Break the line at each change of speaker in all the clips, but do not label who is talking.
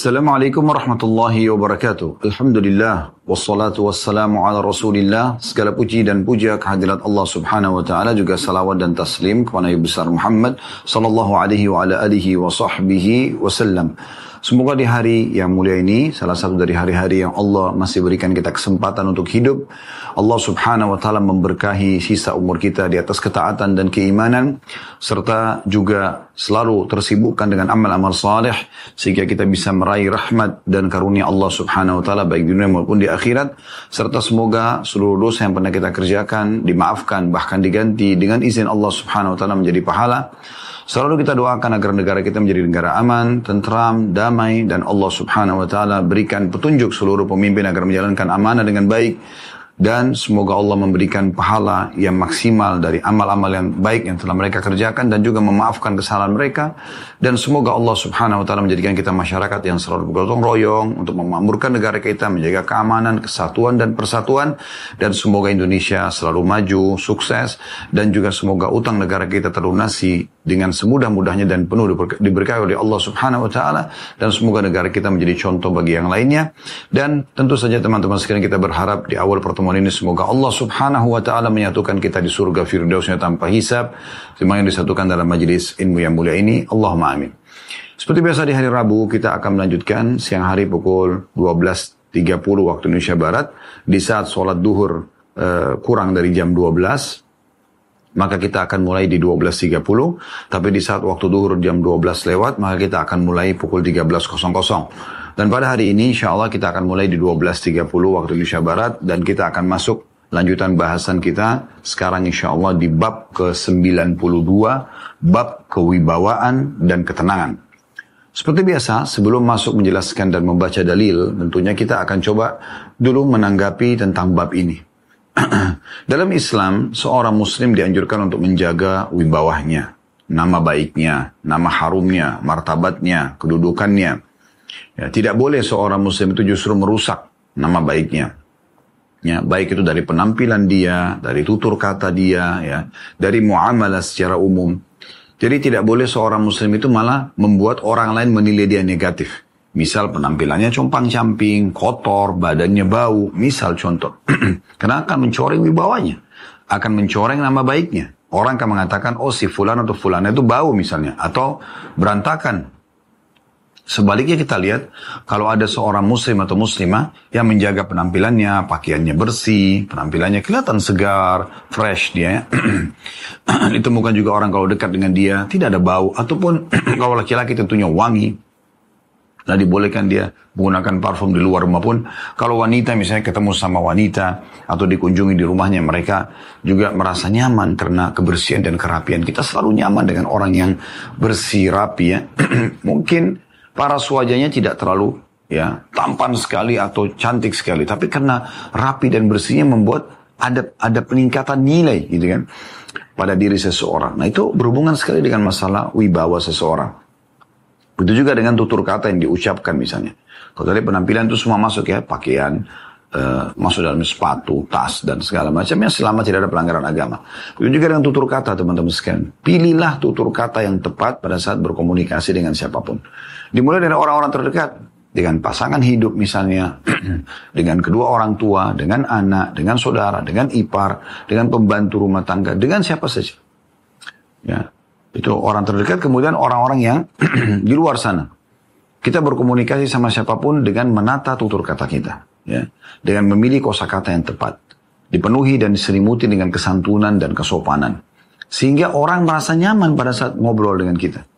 Assalamualaikum warahmatullahi wabarakatuh. Alhamdulillah wassalatu wassalamu ala Rasulillah. Segala puji dan puja kehadirat Allah Subhanahu wa taala juga salawat dan taslim kepada Nabi besar Muhammad sallallahu alaihi wa ala alihi wa sahbihi wasallam. Semoga di hari yang mulia ini, salah satu dari hari-hari yang Allah masih berikan kita kesempatan untuk hidup, Allah subhanahu wa ta'ala memberkahi sisa umur kita di atas ketaatan dan keimanan, serta juga selalu tersibukkan dengan amal-amal saleh sehingga kita bisa meraih rahmat dan karunia Allah subhanahu wa ta'ala baik di dunia maupun di akhirat, serta semoga seluruh dosa yang pernah kita kerjakan dimaafkan, bahkan diganti dengan izin Allah subhanahu wa ta'ala menjadi pahala, Selalu kita doakan agar negara kita menjadi negara aman, tentram, damai, dan Allah subhanahu wa ta'ala berikan petunjuk seluruh pemimpin agar menjalankan amanah dengan baik, dan semoga Allah memberikan pahala yang maksimal dari amal-amal yang baik yang telah mereka kerjakan dan juga memaafkan kesalahan mereka. Dan semoga Allah Subhanahu wa taala menjadikan kita masyarakat yang selalu bergotong royong untuk memakmurkan negara kita menjaga keamanan, kesatuan dan persatuan. Dan semoga Indonesia selalu maju, sukses. Dan juga semoga utang negara kita terlunasi dengan semudah-mudahnya dan penuh diberkahi oleh Allah Subhanahu wa taala. Dan semoga negara kita menjadi contoh bagi yang lainnya. Dan tentu saja teman-teman sekalian kita berharap di awal pertemuan pertemuan ini semoga Allah subhanahu wa ta'ala menyatukan kita di surga firdausnya tanpa hisab. Terima yang disatukan dalam majelis ilmu yang mulia ini. Allahumma amin. Seperti biasa di hari Rabu kita akan melanjutkan siang hari pukul 12.30 waktu Indonesia Barat. Di saat sholat duhur uh, kurang dari jam 12 maka kita akan mulai di 12.30. Tapi di saat waktu duhur jam 12 lewat, maka kita akan mulai pukul 13.00. Dan pada hari ini insya Allah kita akan mulai di 12.30 waktu Indonesia Barat dan kita akan masuk lanjutan bahasan kita sekarang insya Allah di bab ke-92, bab kewibawaan dan ketenangan. Seperti biasa, sebelum masuk menjelaskan dan membaca dalil, tentunya kita akan coba dulu menanggapi tentang bab ini. Dalam Islam, seorang muslim dianjurkan untuk menjaga wibawahnya, nama baiknya, nama harumnya, martabatnya, kedudukannya, Ya, tidak boleh seorang muslim itu justru merusak nama baiknya. Ya, baik itu dari penampilan dia, dari tutur kata dia, ya, dari muamalah secara umum. Jadi tidak boleh seorang muslim itu malah membuat orang lain menilai dia negatif. Misal penampilannya compang-camping, kotor, badannya bau, misal contoh. Karena akan mencoreng wibawanya, akan mencoreng nama baiknya. Orang akan mengatakan, oh si fulan atau fulana itu bau misalnya, atau berantakan, Sebaliknya kita lihat, kalau ada seorang muslim atau muslimah yang menjaga penampilannya, pakaiannya bersih, penampilannya kelihatan segar, fresh dia. Ditemukan juga orang kalau dekat dengan dia, tidak ada bau. Ataupun kalau laki-laki tentunya wangi. Nah dibolehkan dia menggunakan parfum di luar rumah pun. Kalau wanita misalnya ketemu sama wanita atau dikunjungi di rumahnya mereka juga merasa nyaman karena kebersihan dan kerapian. Kita selalu nyaman dengan orang yang bersih, rapi ya. Mungkin Paras wajahnya tidak terlalu ya tampan sekali atau cantik sekali, tapi karena rapi dan bersihnya membuat ada ada peningkatan nilai gitu kan pada diri seseorang. Nah itu berhubungan sekali dengan masalah wibawa seseorang. Begitu juga dengan tutur kata yang diucapkan misalnya. Kalau dari penampilan itu semua masuk ya, pakaian, uh, masuk dalam sepatu, tas, dan segala macamnya selama tidak ada pelanggaran agama. Begitu juga dengan tutur kata teman-teman sekalian. Pilihlah tutur kata yang tepat pada saat berkomunikasi dengan siapa pun. Dimulai dari orang-orang terdekat, dengan pasangan hidup misalnya, dengan kedua orang tua, dengan anak, dengan saudara, dengan ipar, dengan pembantu rumah tangga, dengan siapa saja. Ya, itu orang terdekat, kemudian orang-orang yang di luar sana. Kita berkomunikasi sama siapa pun dengan menata tutur kata kita, ya, dengan memilih kosakata yang tepat, dipenuhi dan diselimuti dengan kesantunan dan kesopanan, sehingga orang merasa nyaman pada saat ngobrol dengan kita.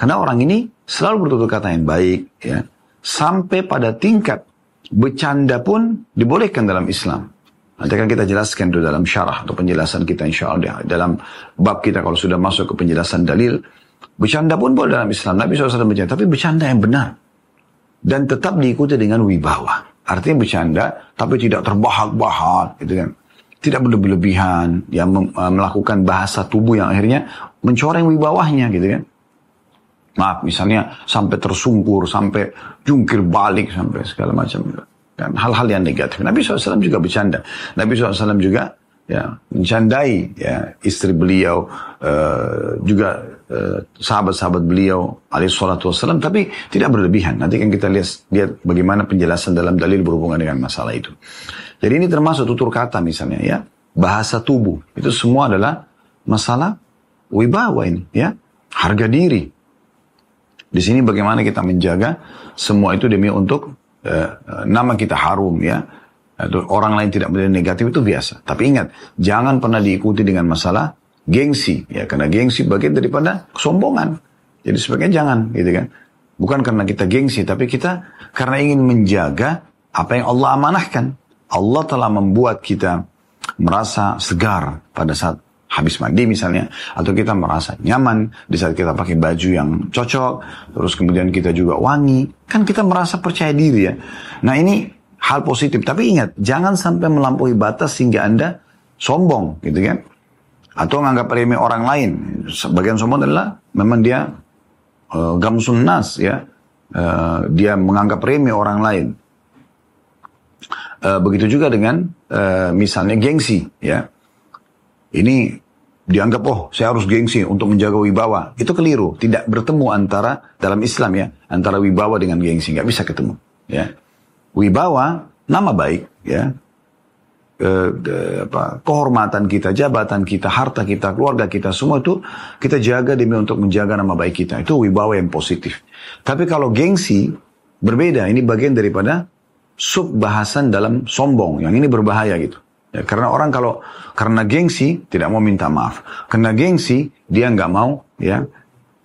Karena orang ini selalu bertutur kata yang baik, ya. Sampai pada tingkat bercanda pun dibolehkan dalam Islam. Nanti akan kita jelaskan itu dalam syarah atau penjelasan kita insya Allah. Dalam bab kita kalau sudah masuk ke penjelasan dalil. Bercanda pun boleh dalam Islam. Nabi SAW bercanda. Tapi bercanda yang benar. Dan tetap diikuti dengan wibawa. Artinya bercanda tapi tidak terbahak-bahak gitu kan. Tidak berlebihan. Yang melakukan bahasa tubuh yang akhirnya mencoreng wibawahnya gitu kan. Maaf, misalnya sampai tersungkur, sampai jungkir balik, sampai segala macam. Dan hal-hal yang negatif. Nabi SAW juga bercanda. Nabi SAW juga ya mencandai ya istri beliau uh, juga eh, sahabat-sahabat beliau alaihi salatu wassalam tapi tidak berlebihan. Nanti kan kita lihat lihat bagaimana penjelasan dalam dalil berhubungan dengan masalah itu. Jadi ini termasuk tutur kata misalnya ya, bahasa tubuh. Itu semua adalah masalah wibawa ini ya, harga diri. Di sini bagaimana kita menjaga semua itu demi untuk uh, nama kita harum ya. Orang lain tidak menilai negatif itu biasa. Tapi ingat, jangan pernah diikuti dengan masalah gengsi ya karena gengsi bagian daripada kesombongan jadi sebagian jangan gitu kan bukan karena kita gengsi tapi kita karena ingin menjaga apa yang Allah amanahkan Allah telah membuat kita merasa segar pada saat habis mandi misalnya atau kita merasa nyaman di saat kita pakai baju yang cocok terus kemudian kita juga wangi kan kita merasa percaya diri ya nah ini hal positif tapi ingat jangan sampai melampaui batas sehingga anda sombong gitu kan atau menganggap remeh orang lain. Sebagian sombong adalah memang dia uh, gamsun nas ya. Uh, dia menganggap remeh orang lain. Uh, begitu juga dengan uh, misalnya gengsi ya. Ini dianggap oh saya harus gengsi untuk menjaga wibawa. Itu keliru. Tidak bertemu antara dalam Islam ya antara wibawa dengan gengsi nggak bisa ketemu ya. Wibawa nama baik ya eh, apa, kehormatan kita, jabatan kita, harta kita, keluarga kita, semua itu kita jaga demi untuk menjaga nama baik kita. Itu wibawa yang positif. Tapi kalau gengsi berbeda, ini bagian daripada sub bahasan dalam sombong. Yang ini berbahaya gitu. Ya, karena orang kalau karena gengsi tidak mau minta maaf, karena gengsi dia nggak mau ya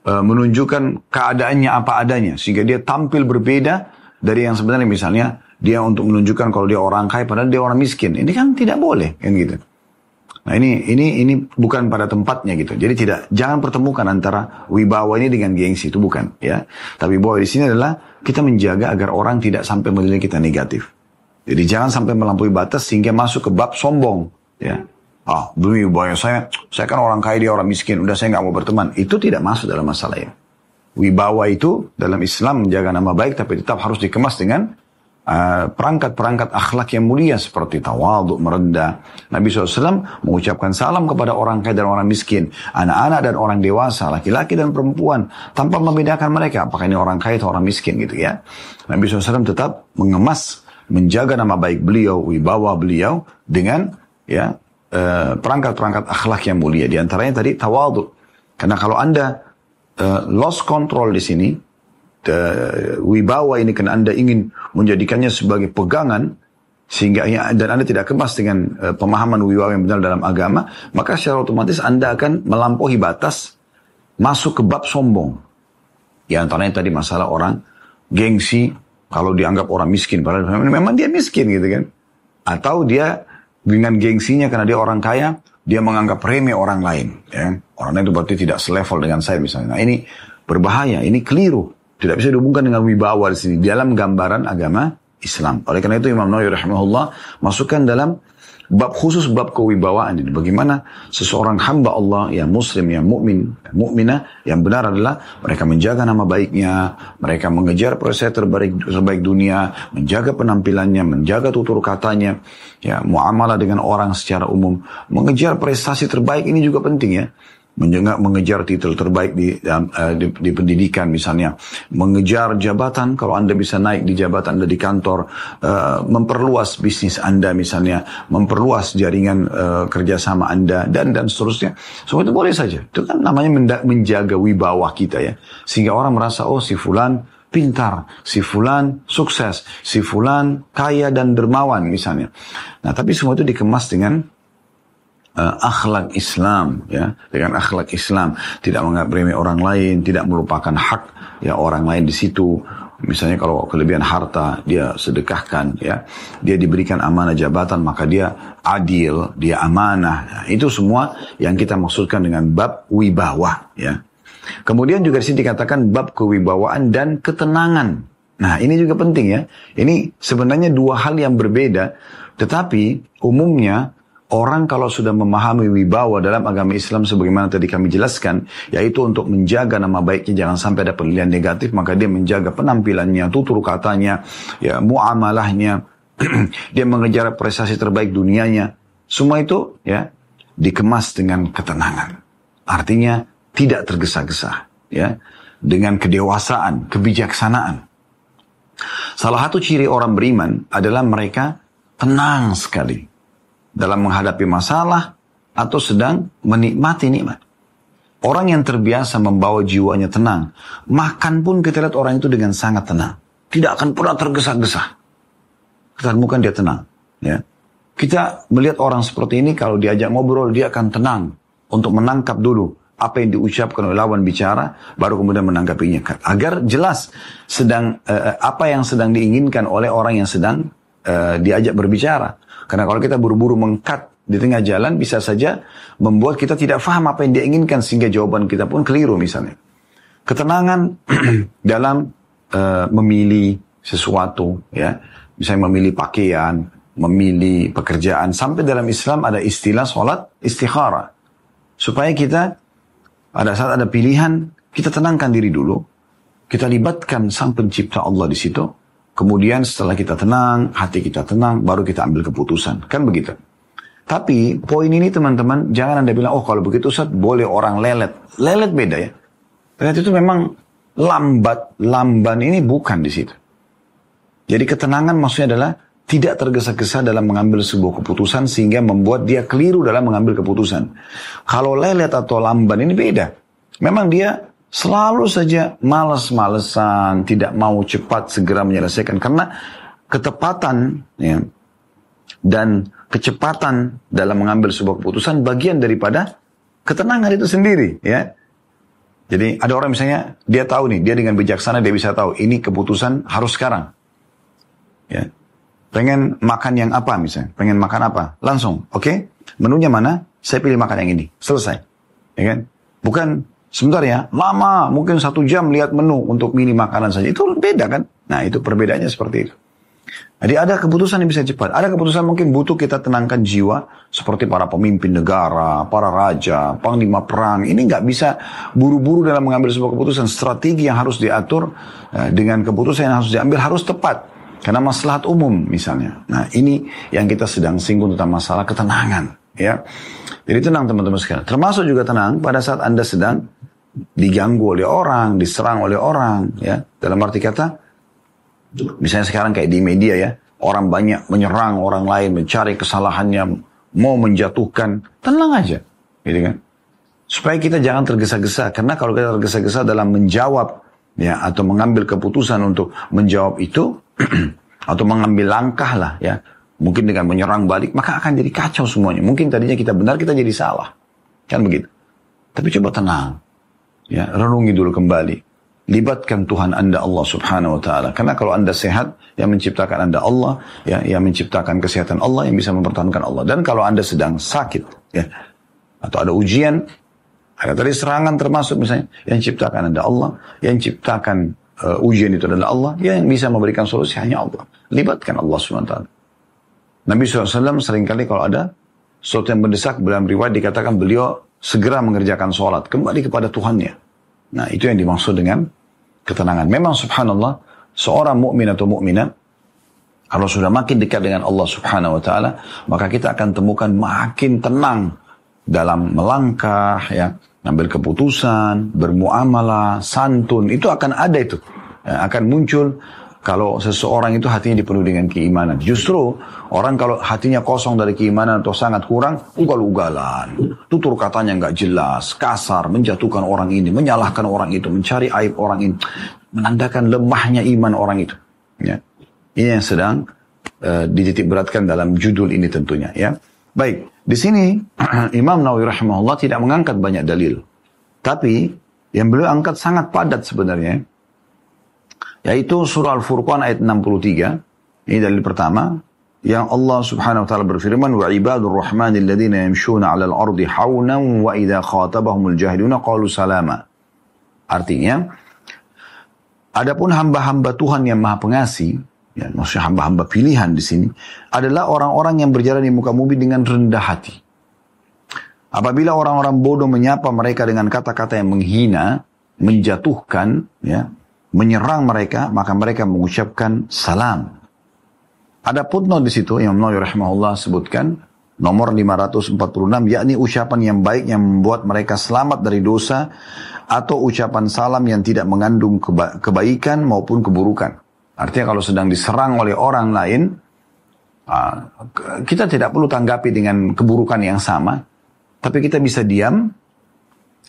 e, menunjukkan keadaannya apa adanya sehingga dia tampil berbeda dari yang sebenarnya misalnya dia untuk menunjukkan kalau dia orang kaya padahal dia orang miskin. Ini kan tidak boleh kan gitu. Nah ini ini ini bukan pada tempatnya gitu. Jadi tidak jangan pertemukan antara wibawa ini dengan gengsi itu bukan ya. Tapi bahwa di sini adalah kita menjaga agar orang tidak sampai menilai kita negatif. Jadi jangan sampai melampaui batas sehingga masuk ke bab sombong ya. Ah, demi wibawa saya, saya kan orang kaya dia orang miskin, udah saya nggak mau berteman. Itu tidak masuk dalam masalah ini. Wibawa itu dalam Islam menjaga nama baik tapi tetap harus dikemas dengan Eh, perangkat-perangkat uh, akhlak yang mulia seperti tawaduk, merendah. Nabi SAW mengucapkan salam kepada orang kaya dan orang miskin, anak-anak dan orang dewasa, laki-laki dan perempuan, tanpa membedakan mereka, apakah ini orang kaya atau orang miskin gitu ya. Nabi SAW tetap mengemas, menjaga nama baik beliau, wibawa beliau dengan ya eh, perangkat-perangkat akhlak yang mulia. Di antaranya tadi tawaduk. Karena kalau anda uh, lost control di sini, uh, wibawa ini karena Anda ingin menjadikannya sebagai pegangan sehingga dan Anda tidak kemas dengan uh, pemahaman wibawa yang benar dalam agama, maka secara otomatis Anda akan melampaui batas masuk ke bab sombong. Ya antaranya tadi masalah orang gengsi kalau dianggap orang miskin padahal memang dia miskin gitu kan. Atau dia dengan gengsinya karena dia orang kaya, dia menganggap remeh orang lain. Ya. Orang lain itu berarti tidak selevel dengan saya misalnya. Nah ini berbahaya, ini keliru. Tidak bisa dihubungkan dengan wibawa di sini dalam gambaran agama Islam. Oleh karena itu Imam Nawawi rahimahullah masukkan dalam bab khusus bab kewibawaan ini. Bagaimana seseorang hamba Allah yang muslim, yang mukmin, mukminah yang benar adalah mereka menjaga nama baiknya, mereka mengejar proses terbaik terbaik dunia, menjaga penampilannya, menjaga tutur katanya, ya muamalah dengan orang secara umum, mengejar prestasi terbaik ini juga penting ya mengejar titel terbaik di, uh, di, di pendidikan misalnya, mengejar jabatan kalau Anda bisa naik di jabatan Anda di kantor, uh, memperluas bisnis Anda misalnya, memperluas jaringan uh, kerjasama Anda dan dan seterusnya. Semua itu boleh saja. Itu kan namanya menjaga wibawa kita ya. Sehingga orang merasa oh si fulan pintar, si fulan sukses, si fulan kaya dan dermawan misalnya. Nah, tapi semua itu dikemas dengan uh, akhlak Islam ya. Dengan akhlak Islam tidak menganggap orang lain tidak melupakan hak ya orang lain di situ. Misalnya kalau kelebihan harta dia sedekahkan ya. Dia diberikan amanah jabatan maka dia adil dia amanah. Nah, itu semua yang kita maksudkan dengan bab wibawa ya. Kemudian juga di sini dikatakan bab kewibawaan dan ketenangan. Nah ini juga penting ya. Ini sebenarnya dua hal yang berbeda tetapi umumnya Orang kalau sudah memahami wibawa dalam agama Islam sebagaimana tadi kami jelaskan, yaitu untuk menjaga nama baiknya jangan sampai ada penilaian negatif, maka dia menjaga penampilannya, tutur katanya, ya muamalahnya, dia mengejar prestasi terbaik dunianya. Semua itu ya dikemas dengan ketenangan. Artinya tidak tergesa-gesa, ya, dengan kedewasaan, kebijaksanaan. Salah satu ciri orang beriman adalah mereka tenang sekali dalam menghadapi masalah atau sedang menikmati nikmat. Orang yang terbiasa membawa jiwanya tenang, makan pun kita lihat orang itu dengan sangat tenang. Tidak akan pernah tergesa-gesa. Kita temukan dia tenang. Ya. Kita melihat orang seperti ini kalau diajak ngobrol dia akan tenang untuk menangkap dulu apa yang diucapkan oleh lawan bicara baru kemudian menanggapinya agar jelas sedang uh, apa yang sedang diinginkan oleh orang yang sedang uh, diajak berbicara. Karena kalau kita buru-buru mengkat di tengah jalan bisa saja membuat kita tidak faham apa yang dia inginkan sehingga jawaban kita pun keliru misalnya. Ketenangan dalam uh, memilih sesuatu ya, misalnya memilih pakaian, memilih pekerjaan. Sampai dalam Islam ada istilah sholat istikhara supaya kita pada saat ada pilihan kita tenangkan diri dulu, kita libatkan sang pencipta Allah di situ. Kemudian setelah kita tenang, hati kita tenang, baru kita ambil keputusan. Kan begitu. Tapi poin ini teman-teman, jangan Anda bilang, oh kalau begitu Ustaz boleh orang lelet. Lelet beda ya. Ternyata itu memang lambat, lamban ini bukan di situ. Jadi ketenangan maksudnya adalah tidak tergesa-gesa dalam mengambil sebuah keputusan sehingga membuat dia keliru dalam mengambil keputusan. Kalau lelet atau lamban ini beda. Memang dia selalu saja malas-malesan, tidak mau cepat segera menyelesaikan karena ketepatan ya, dan kecepatan dalam mengambil sebuah keputusan bagian daripada ketenangan itu sendiri ya. Jadi ada orang misalnya dia tahu nih, dia dengan bijaksana dia bisa tahu ini keputusan harus sekarang. Ya. Pengen makan yang apa misalnya, pengen makan apa, langsung, oke? Okay? Menunya mana? Saya pilih makan yang ini, selesai. Ya kan? Bukan sebentar ya, lama, mungkin satu jam lihat menu untuk mini makanan saja. Itu beda kan? Nah itu perbedaannya seperti itu. Jadi ada keputusan yang bisa cepat. Ada keputusan mungkin butuh kita tenangkan jiwa. Seperti para pemimpin negara, para raja, panglima perang. Ini nggak bisa buru-buru dalam mengambil sebuah keputusan. Strategi yang harus diatur eh, dengan keputusan yang harus diambil harus tepat. Karena maslahat umum misalnya. Nah ini yang kita sedang singgung tentang masalah ketenangan. ya. Jadi tenang teman-teman sekalian. Termasuk juga tenang pada saat Anda sedang diganggu oleh orang, diserang oleh orang. ya Dalam arti kata, Misalnya sekarang kayak di media ya, orang banyak menyerang orang lain, mencari kesalahannya, mau menjatuhkan, tenang aja, gitu kan? Supaya kita jangan tergesa-gesa, karena kalau kita tergesa-gesa dalam menjawab ya atau mengambil keputusan untuk menjawab itu atau mengambil langkah lah ya, mungkin dengan menyerang balik, maka akan jadi kacau semuanya. Mungkin tadinya kita benar, kita jadi salah, kan begitu. Tapi coba tenang, ya renungi dulu kembali libatkan Tuhan Anda Allah Subhanahu wa taala. Karena kalau Anda sehat, yang menciptakan Anda Allah, ya, yang menciptakan kesehatan Allah, yang bisa mempertahankan Allah. Dan kalau Anda sedang sakit, ya, atau ada ujian, ada tadi serangan termasuk misalnya, yang ciptakan Anda Allah, yang ciptakan uh, ujian itu adalah Allah, yang bisa memberikan solusi hanya Allah. Libatkan Allah Subhanahu wa taala. Nabi SAW sering kali kalau ada sesuatu yang mendesak dalam riwayat dikatakan beliau segera mengerjakan sholat kembali kepada Tuhannya Nah, itu yang dimaksud dengan ketenangan. Memang subhanallah, seorang mukmin atau mukminah kalau sudah makin dekat dengan Allah Subhanahu wa taala, maka kita akan temukan makin tenang dalam melangkah ya, ngambil keputusan, bermuamalah, santun, itu akan ada itu. Ya, akan muncul kalau seseorang itu hatinya dipenuhi dengan keimanan. Justru orang kalau hatinya kosong dari keimanan atau sangat kurang, ugal-ugalan. Tutur katanya nggak jelas, kasar, menjatuhkan orang ini, menyalahkan orang itu, mencari aib orang ini. Menandakan lemahnya iman orang itu. Ya. Ini yang sedang uh, dititik beratkan dalam judul ini tentunya. ya. Baik, di sini Imam Nawawi rahimahullah tidak mengangkat banyak dalil. Tapi yang beliau angkat sangat padat sebenarnya yaitu surah Al-Furqan ayat 63 ini dalil pertama. Yang Allah Subhanahu wa taala berfirman wa ibadur rahman alladziina yamshuna 'alal ardi haunan wa idza khatabahumul jahiluna qalu salama. Artinya adapun hamba-hamba Tuhan yang Maha Pengasih ya maksudnya hamba-hamba pilihan di sini adalah orang-orang yang berjalan di muka bumi dengan rendah hati. Apabila orang-orang bodoh menyapa mereka dengan kata-kata yang menghina menjatuhkan ya menyerang mereka, maka mereka mengucapkan salam. Ada pun di situ Imam Nawawi rahimahullah sebutkan Nomor 546 yakni ucapan yang baik yang membuat mereka selamat dari dosa atau ucapan salam yang tidak mengandung keba kebaikan maupun keburukan. Artinya kalau sedang diserang oleh orang lain, ah, kita tidak perlu tanggapi dengan keburukan yang sama, tapi kita bisa diam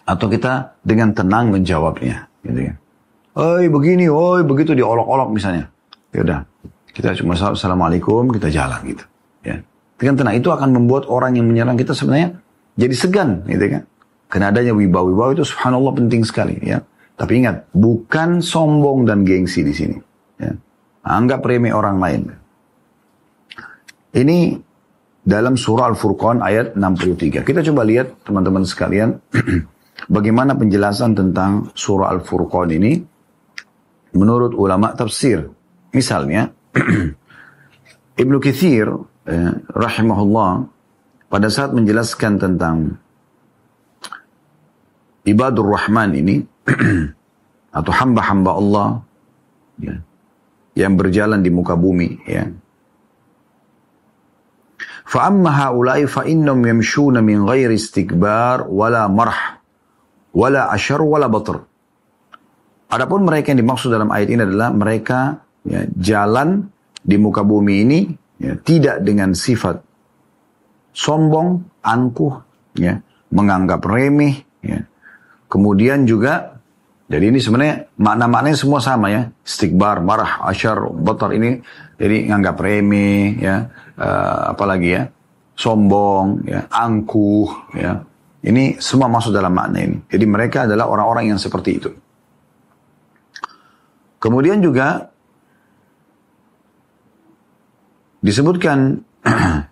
atau kita dengan tenang menjawabnya. Gitu ya. Oi begini, oi begitu diolok-olok misalnya. Ya udah, kita cuma assalamualaikum, kita jalan gitu. Ya. Dengan tenang itu akan membuat orang yang menyerang kita sebenarnya jadi segan, gitu kan? Karena adanya wibawa-wibawa itu subhanallah penting sekali, ya. Tapi ingat, bukan sombong dan gengsi di sini. Ya. Anggap remeh orang lain. Ini dalam surah Al-Furqan ayat 63. Kita coba lihat teman-teman sekalian bagaimana penjelasan tentang surah Al-Furqan ini menurut ulama tafsir. Misalnya Ibnu Katsir eh, rahimahullah pada saat menjelaskan tentang ibadur rahman ini atau hamba-hamba Allah ya, yang berjalan di muka bumi ya. فأما هؤلاء فإنهم يمشون من غير استكبار ولا مرح ولا أشر ولا بطر Adapun mereka yang dimaksud dalam ayat ini adalah mereka ya, jalan di muka bumi ini ya, tidak dengan sifat sombong, angkuh, ya, menganggap remeh, ya. kemudian juga jadi ini sebenarnya makna-maknanya semua sama ya, istikbar, marah, asyar, batar ini jadi nganggap remeh, ya, uh, apalagi ya, sombong, ya, angkuh, ya. Ini semua masuk dalam makna ini. Jadi mereka adalah orang-orang yang seperti itu. Kemudian juga disebutkan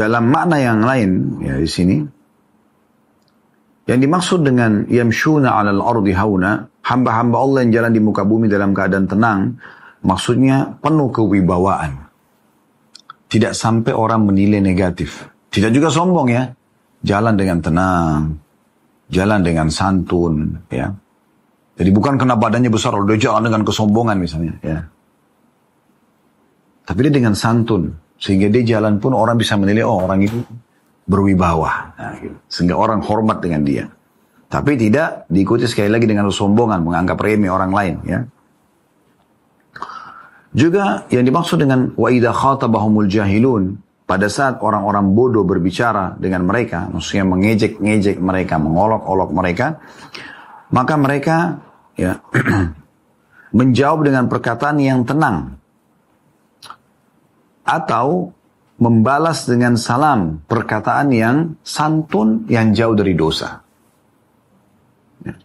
dalam makna yang lain ya di sini yang dimaksud dengan yamshuna 'alal ardi hauna hamba-hamba Allah yang jalan di muka bumi dalam keadaan tenang maksudnya penuh kewibawaan. Tidak sampai orang menilai negatif. Tidak juga sombong ya. Jalan dengan tenang jalan dengan santun ya jadi bukan kena badannya besar udah jalan dengan kesombongan misalnya ya tapi dia dengan santun. Sehingga dia jalan pun orang bisa menilai, oh orang itu berwibawa. Nah, gitu. Sehingga orang hormat dengan dia. Tapi tidak diikuti sekali lagi dengan kesombongan, menganggap remeh orang lain. ya. Juga yang dimaksud dengan wa idha khatabahumul jahilun, pada saat orang-orang bodoh berbicara dengan mereka, maksudnya mengejek-ngejek mereka, mengolok-olok mereka, maka mereka ya menjawab dengan perkataan yang tenang, atau membalas dengan salam perkataan yang santun yang jauh dari dosa. Ya.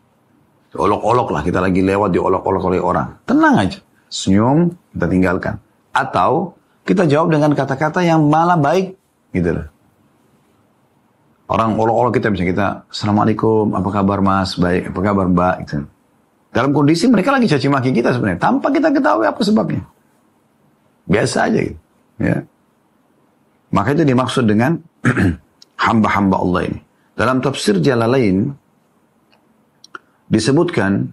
Olok-olok lah kita lagi lewat di olok-olok oleh orang. Tenang aja. Senyum kita tinggalkan. Atau kita jawab dengan kata-kata yang malah baik. Gitu loh. Orang olok-olok kita bisa kita, Assalamualaikum, apa kabar mas? Baik, apa kabar mbak? Gitu. Dalam kondisi mereka lagi caci maki kita sebenarnya. Tanpa kita ketahui apa sebabnya. Biasa aja gitu. Ya. Maka itu dimaksud dengan hamba-hamba Allah ini. Dalam tafsir Jalalain disebutkan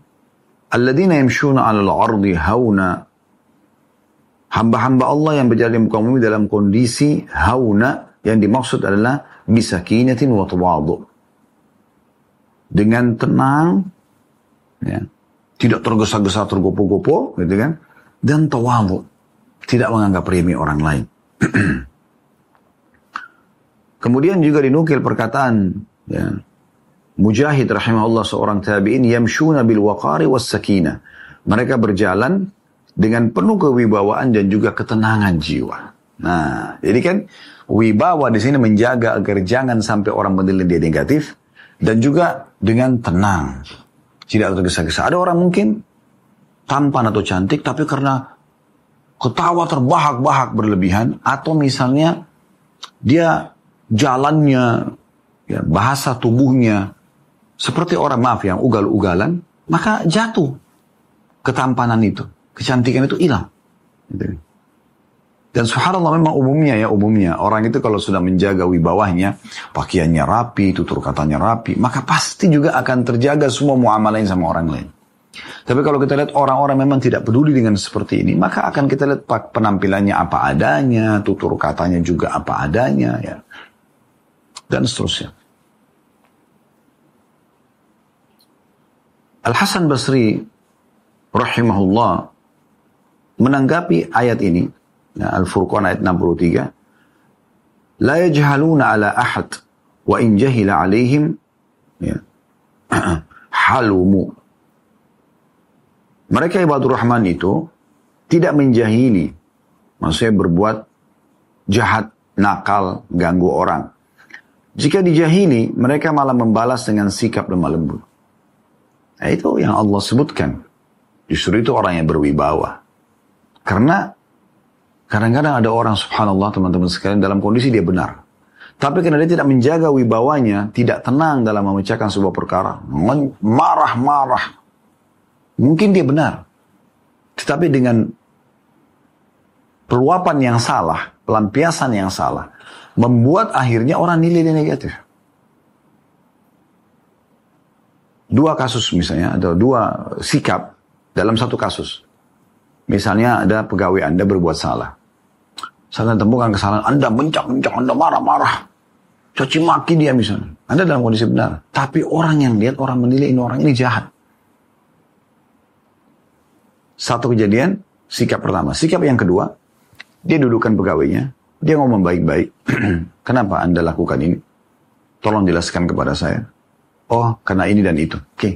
alladzina yamshuna 'alal ardi hauna hamba-hamba Allah yang berjalan di muka bumi dalam kondisi hauna yang dimaksud adalah bisakinatin wa tawadhu. Dengan tenang ya, tidak tergesa-gesa tergopo-gopo gitu kan dan tawadhu tidak menganggap remeh orang lain. Kemudian juga dinukil perkataan ya, Mujahid rahimahullah seorang tabi'in yamshuna bil waqari was sakinah. Mereka berjalan dengan penuh kewibawaan dan juga ketenangan jiwa. Nah, jadi kan wibawa di sini menjaga agar jangan sampai orang menilai dia negatif dan juga dengan tenang. Tidak tergesa-gesa. Ada orang mungkin tampan atau cantik tapi karena ketawa terbahak-bahak berlebihan atau misalnya dia jalannya ya, bahasa tubuhnya seperti orang maaf yang ugal-ugalan maka jatuh ketampanan itu kecantikan itu hilang gitu. Dan subhanallah memang umumnya ya umumnya orang itu kalau sudah menjaga wibawahnya pakaiannya rapi tutur katanya rapi maka pasti juga akan terjaga semua muamalahnya sama orang lain Tapi kalau kita lihat orang-orang memang tidak peduli dengan seperti ini, maka akan kita lihat penampilannya apa adanya, tutur katanya juga apa adanya, ya. Dan seterusnya. Al-Hasan Basri rahimahullah menanggapi ayat ini, Al-Furqan ayat 63, La yajhaluna ala ahad wa in jahila alaihim ya, halumu mereka ibadur rahman itu tidak menjahili, maksudnya berbuat jahat, nakal, ganggu orang. Jika dijahili, mereka malah membalas dengan sikap lemah lembut. Nah, itu yang Allah sebutkan. Justru itu orang yang berwibawa. Karena kadang-kadang ada orang subhanallah teman-teman sekalian dalam kondisi dia benar. Tapi karena dia tidak menjaga wibawanya, tidak tenang dalam memecahkan sebuah perkara. Marah-marah, Mungkin dia benar. Tetapi dengan peluapan yang salah, pelampiasan yang salah, membuat akhirnya orang nilai dia negatif. Dua kasus misalnya, atau dua sikap dalam satu kasus. Misalnya ada pegawai Anda berbuat salah. Saya temukan kesalahan Anda mencak-mencak, Anda marah-marah. Caci maki dia misalnya. Anda dalam kondisi benar. Tapi orang yang lihat, orang menilai ini orang ini jahat. Satu kejadian, sikap pertama. Sikap yang kedua, dia dudukkan pegawainya, dia ngomong baik-baik. Kenapa Anda lakukan ini? Tolong jelaskan kepada saya. Oh, karena ini dan itu. Oke. Okay.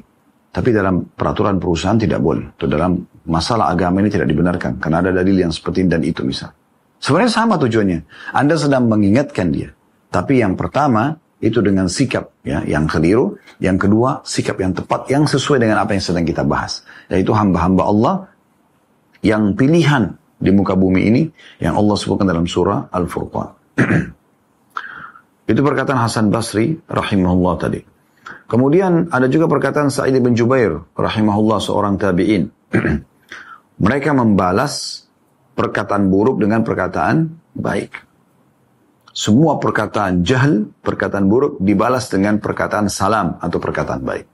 Tapi dalam peraturan perusahaan tidak boleh. Atau dalam masalah agama ini tidak dibenarkan. Karena ada dalil yang seperti ini dan itu misal. Sebenarnya sama tujuannya. Anda sedang mengingatkan dia. Tapi yang pertama, itu dengan sikap ya yang keliru, yang kedua sikap yang tepat yang sesuai dengan apa yang sedang kita bahas, yaitu hamba-hamba Allah yang pilihan di muka bumi ini yang Allah sebutkan dalam surah Al-Furqan. Itu perkataan Hasan Basri rahimahullah tadi. Kemudian ada juga perkataan Sa'id bin Jubair rahimahullah seorang tabi'in. Mereka membalas perkataan buruk dengan perkataan baik. Semua perkataan jahil, perkataan buruk dibalas dengan perkataan salam atau perkataan baik.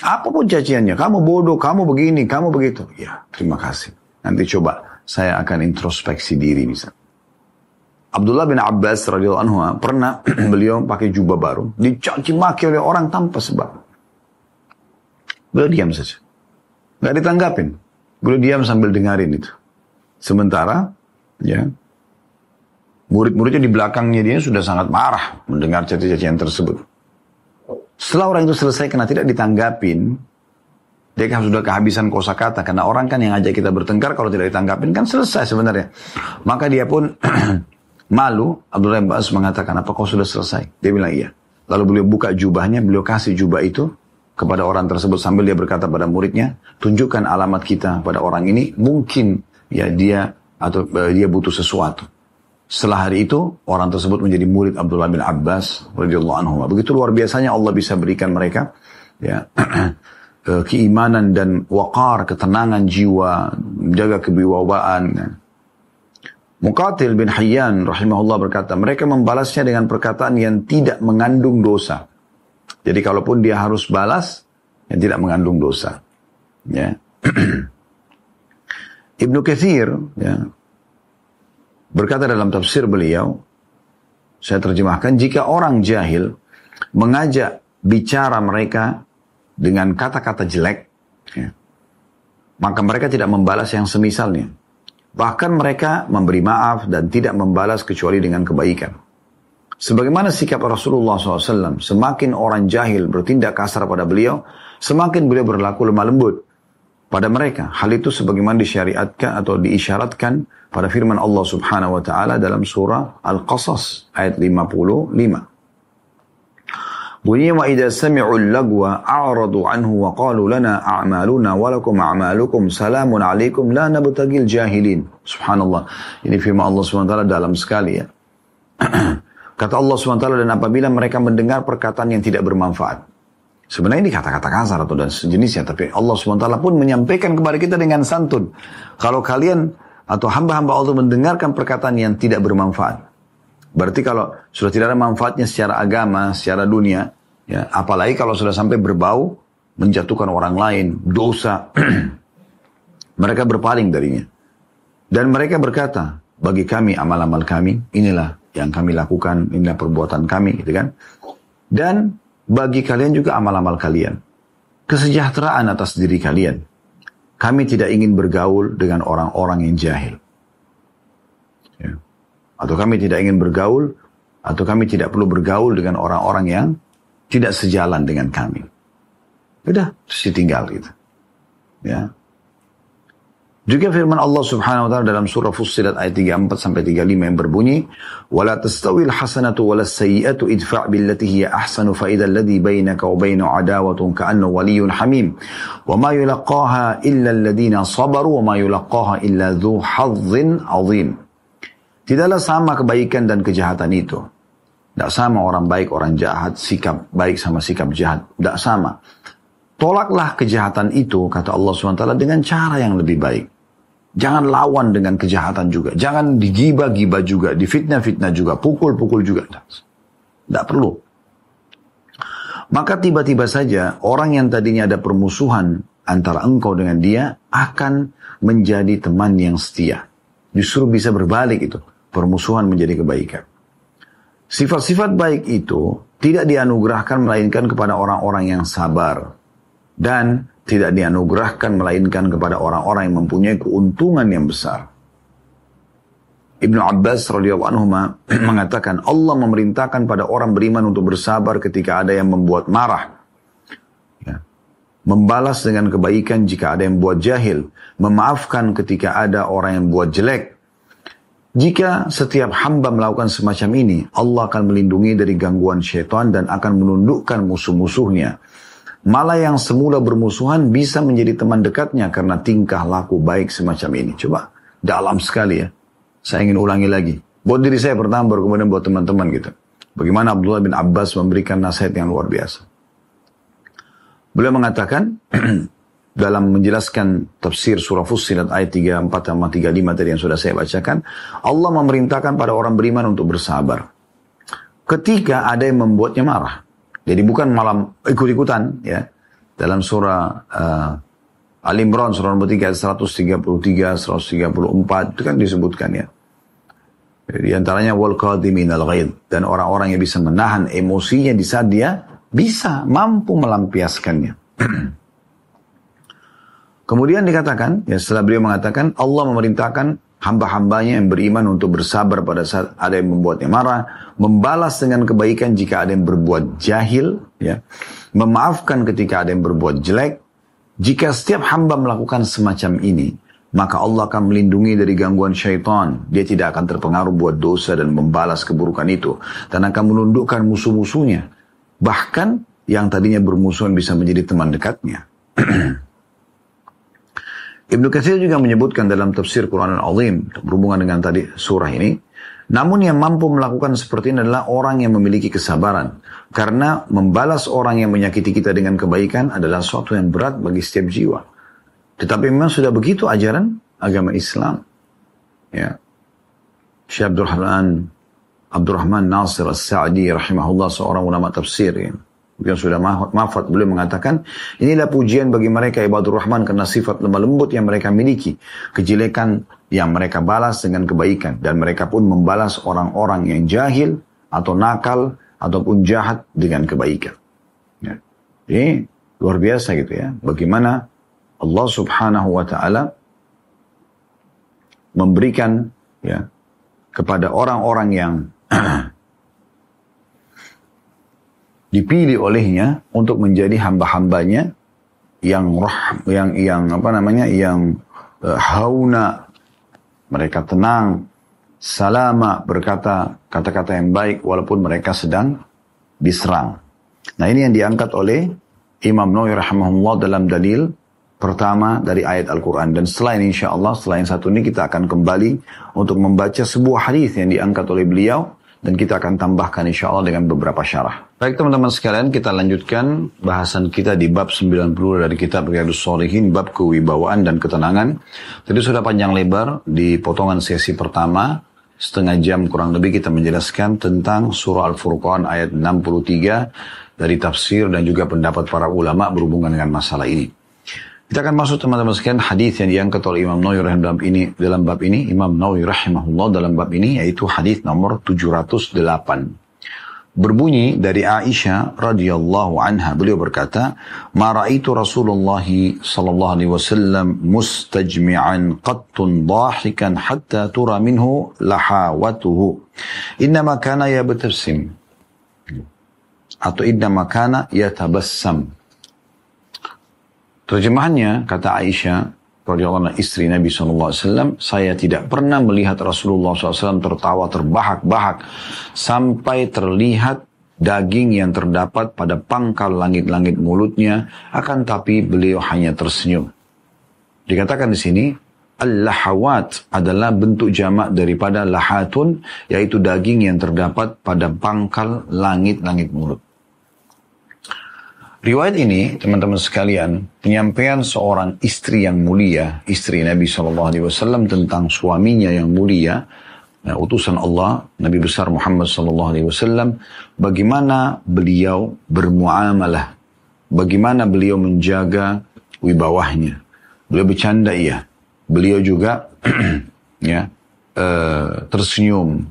Apa pun caciannya, kamu bodoh, kamu begini, kamu begitu. Ya, terima kasih. Nanti coba saya akan introspeksi diri bisa. Abdullah bin Abbas radhiyallahu anhu pernah beliau pakai jubah baru, dicaci maki oleh orang tanpa sebab. Beliau diam saja. Gak ditanggapin. Beliau diam sambil dengarin itu. Sementara, ya, murid-muridnya di belakangnya dia sudah sangat marah mendengar caci-cacian tersebut. Setelah orang itu selesai karena tidak ditanggapin, dia kan sudah kehabisan kosakata karena orang kan yang ajak kita bertengkar kalau tidak ditanggapin kan selesai sebenarnya. Maka dia pun malu. Abdullah bin mengatakan, apa kau sudah selesai? Dia bilang iya. Lalu beliau buka jubahnya, beliau kasih jubah itu kepada orang tersebut sambil dia berkata pada muridnya, tunjukkan alamat kita pada orang ini, mungkin ya dia atau uh, dia butuh sesuatu. Setelah hari itu, orang tersebut menjadi murid Abdullah bin Abbas radhiyallahu anhu. Begitu luar biasanya Allah bisa berikan mereka ya keimanan dan wakar, ketenangan jiwa, menjaga kewibawaan. Muqatil bin Hayyan rahimahullah berkata, mereka membalasnya dengan perkataan yang tidak mengandung dosa. Jadi kalaupun dia harus balas, yang tidak mengandung dosa. Ya. Ibnu Kathir, ya, Berkata dalam tafsir beliau, saya terjemahkan, jika orang jahil mengajak bicara mereka dengan kata-kata jelek, ya, maka mereka tidak membalas yang semisalnya. Bahkan mereka memberi maaf dan tidak membalas kecuali dengan kebaikan. Sebagaimana sikap Rasulullah SAW, semakin orang jahil bertindak kasar pada beliau, semakin beliau berlaku lemah lembut pada mereka. Hal itu sebagaimana disyariatkan atau diisyaratkan pada firman Allah Subhanahu wa taala dalam surah Al-Qasas ayat 55. Bunyinya wa idza sami'u lagwa a'radu anhu wa qalu lana a'maluna wa lakum a'malukum salamun alaikum la nabtagil jahilin. Subhanallah. Ini firman Allah Subhanahu wa taala dalam sekali ya. Kata Allah taala dan apabila mereka mendengar perkataan yang tidak bermanfaat Sebenarnya ini kata-kata kasar atau dan sejenisnya, tapi Allah SWT pun menyampaikan kepada kita dengan santun. Kalau kalian atau hamba-hamba Allah mendengarkan perkataan yang tidak bermanfaat. Berarti kalau sudah tidak ada manfaatnya secara agama, secara dunia, ya, apalagi kalau sudah sampai berbau menjatuhkan orang lain, dosa. mereka berpaling darinya. Dan mereka berkata, bagi kami amal-amal kami, inilah yang kami lakukan, inilah perbuatan kami, gitu kan. Dan bagi kalian juga amal-amal kalian. Kesejahteraan atas diri kalian. Kami tidak ingin bergaul dengan orang-orang yang jahil. Ya. Atau kami tidak ingin bergaul, atau kami tidak perlu bergaul dengan orang-orang yang tidak sejalan dengan kami. Udah, terus ditinggal gitu. Ya. Juga firman Allah Subhanahu wa taala dalam surah Fussilat ayat 34 sampai 35 yang berbunyi, "Wala tastawil hasanatu wala sayyi'atu idfa' billati hiya ahsanu fa idzal ladzi bainaka wa bainahu adawatun ka'annahu waliyyun hamim. Wa ma yulaqaha illa alladziina sabaru wa ma yulaqaha illa dzu hazzin 'adzim." Tidaklah sama kebaikan dan kejahatan itu. Tidak sama orang baik, orang jahat, sikap baik sama sikap jahat. Tidak sama. Tolaklah kejahatan itu, kata Allah SWT, dengan cara yang lebih baik. Jangan lawan dengan kejahatan juga. Jangan digibah-gibah juga, difitnah-fitnah juga, pukul-pukul juga. Tidak perlu. Maka tiba-tiba saja orang yang tadinya ada permusuhan antara engkau dengan dia akan menjadi teman yang setia. Justru bisa berbalik itu. Permusuhan menjadi kebaikan. Sifat-sifat baik itu tidak dianugerahkan melainkan kepada orang-orang yang sabar. Dan tidak dianugerahkan melainkan kepada orang-orang yang mempunyai keuntungan yang besar. Ibnu Abbas radhiyallahu anhu mengatakan Allah memerintahkan pada orang beriman untuk bersabar ketika ada yang membuat marah. Ya. Membalas dengan kebaikan jika ada yang buat jahil. Memaafkan ketika ada orang yang buat jelek. Jika setiap hamba melakukan semacam ini, Allah akan melindungi dari gangguan syaitan dan akan menundukkan musuh-musuhnya. Malah yang semula bermusuhan bisa menjadi teman dekatnya karena tingkah laku baik semacam ini. Coba dalam sekali ya. Saya ingin ulangi lagi. Buat diri saya pertama baru kemudian buat teman-teman gitu. Bagaimana Abdullah bin Abbas memberikan nasihat yang luar biasa. Beliau mengatakan dalam menjelaskan tafsir surah Fussilat ayat 34 sama 35 tadi yang sudah saya bacakan, Allah memerintahkan pada orang beriman untuk bersabar. Ketika ada yang membuatnya marah, jadi bukan malam ikut-ikutan ya. Dalam surah uh, Al Imran surah nomor 3 133, 134 itu kan disebutkan ya. Di antaranya wal qadimin al ghaid dan orang-orang yang bisa menahan emosinya di saat dia bisa mampu melampiaskannya. Kemudian dikatakan, ya setelah beliau mengatakan Allah memerintahkan hamba-hambanya yang beriman untuk bersabar pada saat ada yang membuatnya marah, membalas dengan kebaikan jika ada yang berbuat jahil, ya, memaafkan ketika ada yang berbuat jelek. Jika setiap hamba melakukan semacam ini, maka Allah akan melindungi dari gangguan syaitan. Dia tidak akan terpengaruh buat dosa dan membalas keburukan itu. Dan akan menundukkan musuh-musuhnya. Bahkan yang tadinya bermusuhan bisa menjadi teman dekatnya. Ibnu Katsir juga menyebutkan dalam tafsir Quran Al-Azim berhubungan dengan tadi surah ini, namun yang mampu melakukan seperti ini adalah orang yang memiliki kesabaran. Karena membalas orang yang menyakiti kita dengan kebaikan adalah suatu yang berat bagi setiap jiwa. Tetapi memang sudah begitu ajaran agama Islam. Ya. Syekh Abdurrahman Abdurrahman Nasir As-Sa'di rahimahullah seorang ulama tafsir. Ya yang sudah mafat beliau mengatakan inilah pujian bagi mereka ibadur rahman karena sifat lemah lembut yang mereka miliki kejelekan yang mereka balas dengan kebaikan. Dan mereka pun membalas orang-orang yang jahil atau nakal ataupun jahat dengan kebaikan. Ya. ini luar biasa gitu ya. Bagaimana Allah subhanahu wa ta'ala memberikan ya kepada orang-orang yang dipilih olehnya untuk menjadi hamba-hambanya yang roh yang yang apa namanya yang uh, hauna mereka tenang salama berkata kata-kata yang baik walaupun mereka sedang diserang. Nah ini yang diangkat oleh Imam Nawawi rahimahullah dalam dalil pertama dari ayat Al-Quran. Dan selain insya Allah, selain satu ini kita akan kembali untuk membaca sebuah hadis yang diangkat oleh beliau dan kita akan tambahkan insya Allah dengan beberapa syarah. Baik teman-teman sekalian, kita lanjutkan bahasan kita di bab 90 dari kitab Riyadus Solihin, bab kewibawaan dan ketenangan. Tadi sudah panjang lebar di potongan sesi pertama, setengah jam kurang lebih kita menjelaskan tentang surah Al-Furqan ayat 63 dari tafsir dan juga pendapat para ulama berhubungan dengan masalah ini. Kita akan masuk teman-teman sekalian hadis yang diangkat oleh Imam Nawawi dalam ini dalam bab ini Imam Nawawi rahimahullah dalam bab ini yaitu hadis nomor 708. Berbunyi dari Aisyah radhiyallahu anha beliau berkata, "Ma ra'aitu Rasulullah sallallahu alaihi wasallam mustajmi'an qattun dahikan hatta tura minhu lahawatuhu. Innama kana yabtasim." Atau innama kana yatabassam Terjemahannya, kata Aisyah, radhiyallahu anha istri Nabi SAW, saya tidak pernah melihat Rasulullah SAW tertawa terbahak-bahak sampai terlihat daging yang terdapat pada pangkal langit-langit mulutnya, akan tapi beliau hanya tersenyum. Dikatakan di sini, Al-lahawat adalah bentuk jamak daripada lahatun, yaitu daging yang terdapat pada pangkal langit-langit mulut. Riwayat ini, teman-teman sekalian, penyampaian seorang istri yang mulia, istri Nabi SAW tentang suaminya yang mulia, nah, utusan Allah, Nabi besar Muhammad SAW, bagaimana beliau bermuamalah, bagaimana beliau menjaga wibawahnya. Beliau bercanda iya, beliau juga ya uh, tersenyum,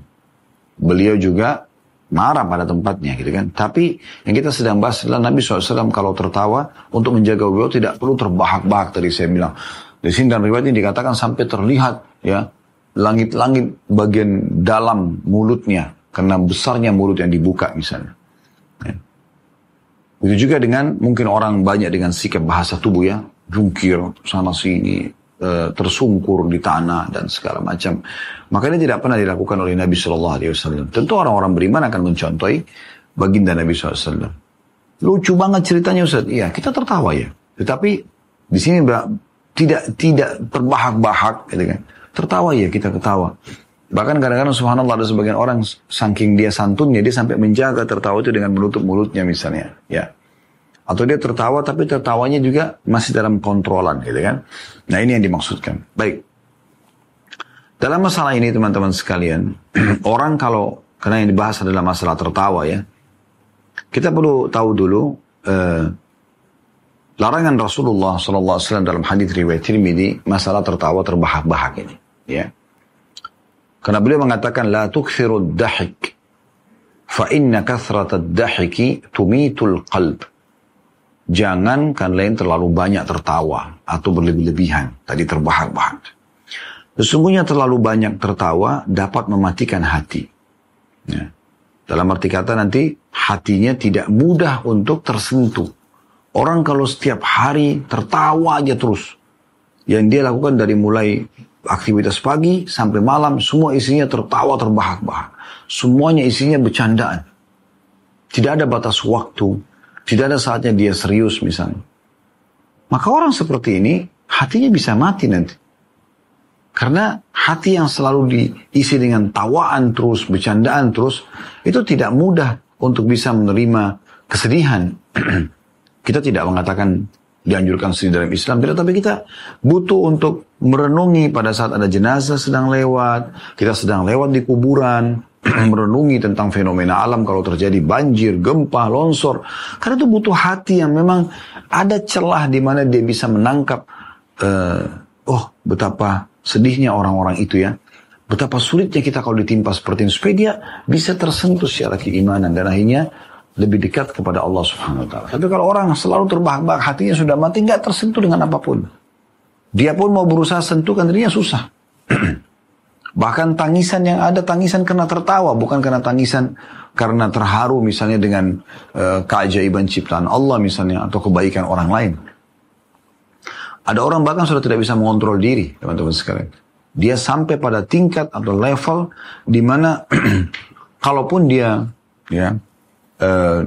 beliau juga marah pada tempatnya gitu kan. Tapi yang kita sedang bahas adalah Nabi SAW kalau tertawa untuk menjaga beliau tidak perlu terbahak-bahak tadi saya bilang. Di sini dan riwayat ini dikatakan sampai terlihat ya langit-langit bagian dalam mulutnya karena besarnya mulut yang dibuka misalnya. Ya. Begitu juga dengan mungkin orang banyak dengan sikap bahasa tubuh ya, jungkir sana sini, tersungkur di tanah dan segala macam. Maka ini tidak pernah dilakukan oleh Nabi Shallallahu Alaihi Wasallam. Tentu orang-orang beriman akan mencontohi baginda Nabi SAW. Lucu banget ceritanya Ustaz. Iya, kita tertawa ya. Tetapi di sini tidak tidak terbahak-bahak, gitu kan. Tertawa ya kita ketawa. Bahkan kadang-kadang subhanallah ada sebagian orang saking dia santunnya dia sampai menjaga tertawa itu dengan menutup mulutnya misalnya, ya. Atau dia tertawa tapi tertawanya juga masih dalam kontrolan gitu kan. Nah ini yang dimaksudkan. Baik. Dalam masalah ini teman-teman sekalian, orang kalau karena yang dibahas adalah masalah tertawa ya, kita perlu tahu dulu eh, larangan Rasulullah SAW dalam hadis riwayat Tirmidzi masalah tertawa terbahak-bahak ini, ya. Karena beliau mengatakan la tukthiru dahik fa inna kathrat dahiki tumitul qalb. Jangan kalian terlalu banyak tertawa atau berlebih-lebihan. Tadi terbahak-bahak. Sesungguhnya terlalu banyak tertawa dapat mematikan hati. Ya. Dalam arti kata nanti hatinya tidak mudah untuk tersentuh. Orang kalau setiap hari tertawa aja terus. Yang dia lakukan dari mulai aktivitas pagi sampai malam semua isinya tertawa terbahak-bahak. Semuanya isinya bercandaan. Tidak ada batas waktu. Tidak ada saatnya dia serius misalnya. Maka orang seperti ini hatinya bisa mati nanti. Karena hati yang selalu diisi dengan tawaan terus, bercandaan terus, itu tidak mudah untuk bisa menerima kesedihan. kita tidak mengatakan dianjurkan sedih dalam Islam, tidak, tapi kita butuh untuk merenungi pada saat ada jenazah sedang lewat, kita sedang lewat di kuburan, merenungi tentang fenomena alam kalau terjadi banjir, gempa, longsor. Karena itu butuh hati yang memang ada celah di mana dia bisa menangkap, uh, oh betapa sedihnya orang-orang itu ya. Betapa sulitnya kita kalau ditimpa seperti ini. Supaya dia bisa tersentuh secara keimanan. Dan akhirnya lebih dekat kepada Allah subhanahu wa ta'ala. Tapi kalau orang selalu terbahak-bahak hatinya sudah mati. nggak tersentuh dengan apa pun. Dia pun mau berusaha sentuhkan dirinya susah. Bahkan tangisan yang ada tangisan karena tertawa. Bukan karena tangisan karena terharu misalnya dengan uh, keajaiban ciptaan Allah misalnya. Atau kebaikan orang lain. Ada orang bahkan sudah tidak bisa mengontrol diri, teman-teman sekalian. Dia sampai pada tingkat atau level di mana kalaupun dia ya uh,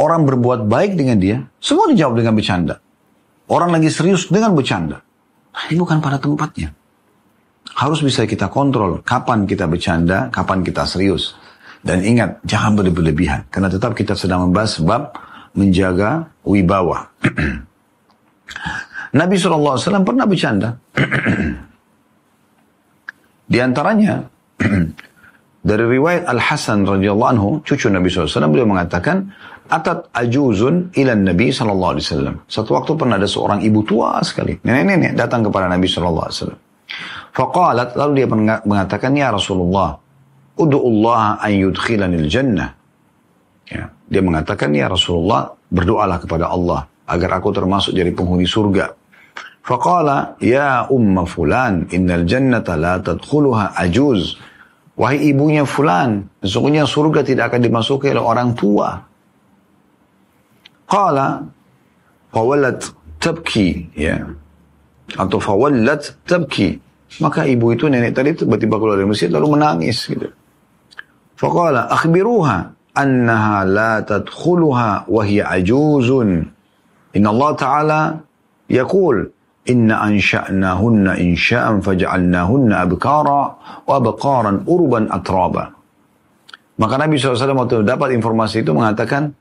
orang berbuat baik dengan dia, semua dijawab dengan bercanda. Orang lagi serius dengan bercanda. Ini bukan pada tempatnya. Harus bisa kita kontrol kapan kita bercanda, kapan kita serius. Dan ingat, jangan berlebihan. Karena tetap kita sedang membahas sebab menjaga wibawa. Nabi SAW pernah bercanda. Di antaranya, dari riwayat Al-Hasan radhiyallahu anhu, cucu Nabi SAW, beliau mengatakan, atat ajuzun ila Nabi wasallam. Satu waktu pernah ada seorang ibu tua sekali, nenek-nenek datang kepada Nabi wasallam. Faqalat lalu dia mengatakan ya Rasulullah, Allah an yudkhilanil jannah. Ya, dia mengatakan ya Rasulullah, berdoalah kepada Allah agar aku termasuk dari penghuni surga. Faqala ya umma fulan innal jannata la tadkhuluha ajuz. Wahai ibunya fulan, sesungguhnya surga tidak akan dimasuki oleh orang tua. Qala fawallat tabki ya. Atau fawallat tabki. Maka ibu itu nenek tadi tiba-tiba keluar dari masjid lalu menangis gitu. Faqala akhbiruha annaha la tadkhuluha wa hiya ajuzun. Inna Allah Ta'ala yaqul ansha'nahunna insha'an faja'alnahunna abkara wa abqaran urban atraba. Maka Nabi SAW waktu dapat informasi itu mengatakan,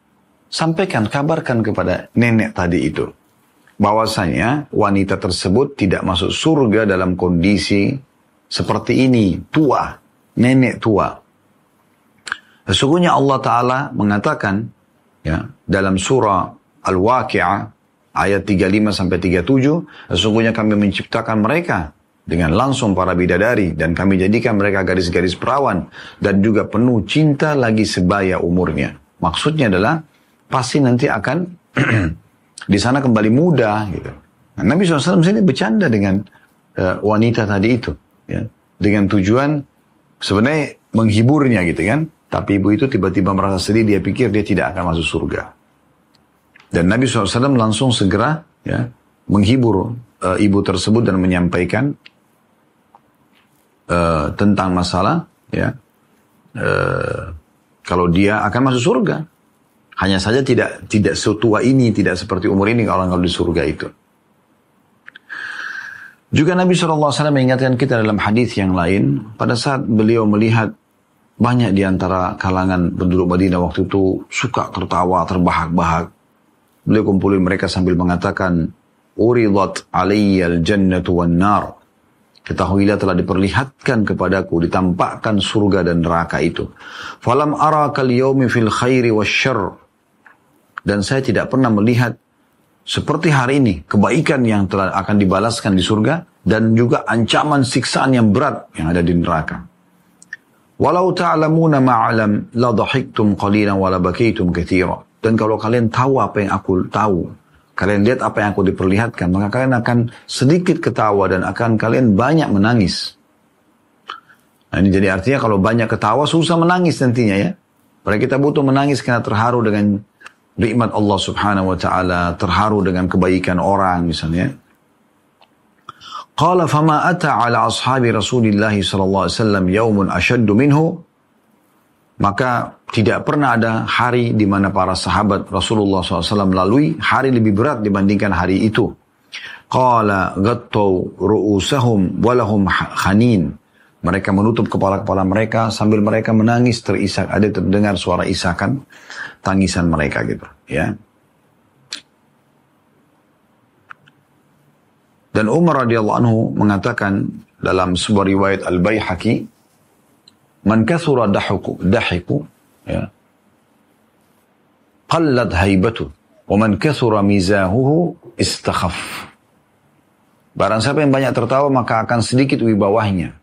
sampaikan, kabarkan kepada nenek tadi itu. Bahwasanya wanita tersebut tidak masuk surga dalam kondisi seperti ini, tua, nenek tua. Sesungguhnya Allah Ta'ala mengatakan ya, dalam surah Al-Waqi'ah ayat 35 sampai 37, sesungguhnya kami menciptakan mereka dengan langsung para bidadari dan kami jadikan mereka garis-garis perawan dan juga penuh cinta lagi sebaya umurnya. Maksudnya adalah pasti nanti akan di sana kembali muda gitu. Nah, Nabi SAW sini bercanda dengan uh, wanita tadi itu ya, dengan tujuan sebenarnya menghiburnya gitu kan. Tapi ibu itu tiba-tiba merasa sedih, dia pikir dia tidak akan masuk surga. Dan Nabi SAW langsung segera ya, menghibur uh, ibu tersebut dan menyampaikan uh, tentang masalah ya uh, kalau dia akan masuk surga. Hanya saja tidak tidak setua ini, tidak seperti umur ini kalau kalau di surga itu. Juga Nabi SAW mengingatkan kita dalam hadis yang lain, pada saat beliau melihat banyak di antara kalangan penduduk Madinah waktu itu suka tertawa, terbahak-bahak. Beliau kumpulin mereka sambil mengatakan, Uridat alayyal jannatu wan nar. Ketahuilah telah diperlihatkan kepadaku, ditampakkan surga dan neraka itu. Falam ara kal yaumi fil khairi wasyarr. Dan saya tidak pernah melihat seperti hari ini, kebaikan yang telah akan dibalaskan di surga, dan juga ancaman siksaan yang berat yang ada di neraka. Walau ta'lamuna ma'alam la dhahiktum qalilan wa la bakaitum katsira. Dan kalau kalian tahu apa yang aku tahu, kalian lihat apa yang aku diperlihatkan, maka kalian akan sedikit ketawa dan akan kalian banyak menangis. Nah, ini jadi artinya kalau banyak ketawa susah menangis nantinya ya. Padahal kita butuh menangis karena terharu dengan nikmat Allah Subhanahu wa taala, terharu dengan kebaikan orang misalnya. Qala fama ata ala ashabi Rasulillah sallallahu alaihi wasallam yaumun ashaddu minhu maka tidak pernah ada hari di mana para sahabat Rasulullah SAW lalui hari lebih berat dibandingkan hari itu. Qala gattau ru'usahum walahum khanin. Mereka menutup kepala-kepala mereka sambil mereka menangis terisak. Ada terdengar suara isakan, tangisan mereka gitu. Ya. Dan Umar radhiyallahu anhu mengatakan dalam sebuah riwayat Al-Baihaqi, "Man kathura dahiku, dahiku ya. Qallat haibatu, wa man kathura mizahuhu istakhaf." Barang siapa yang banyak tertawa maka akan sedikit wibawahnya.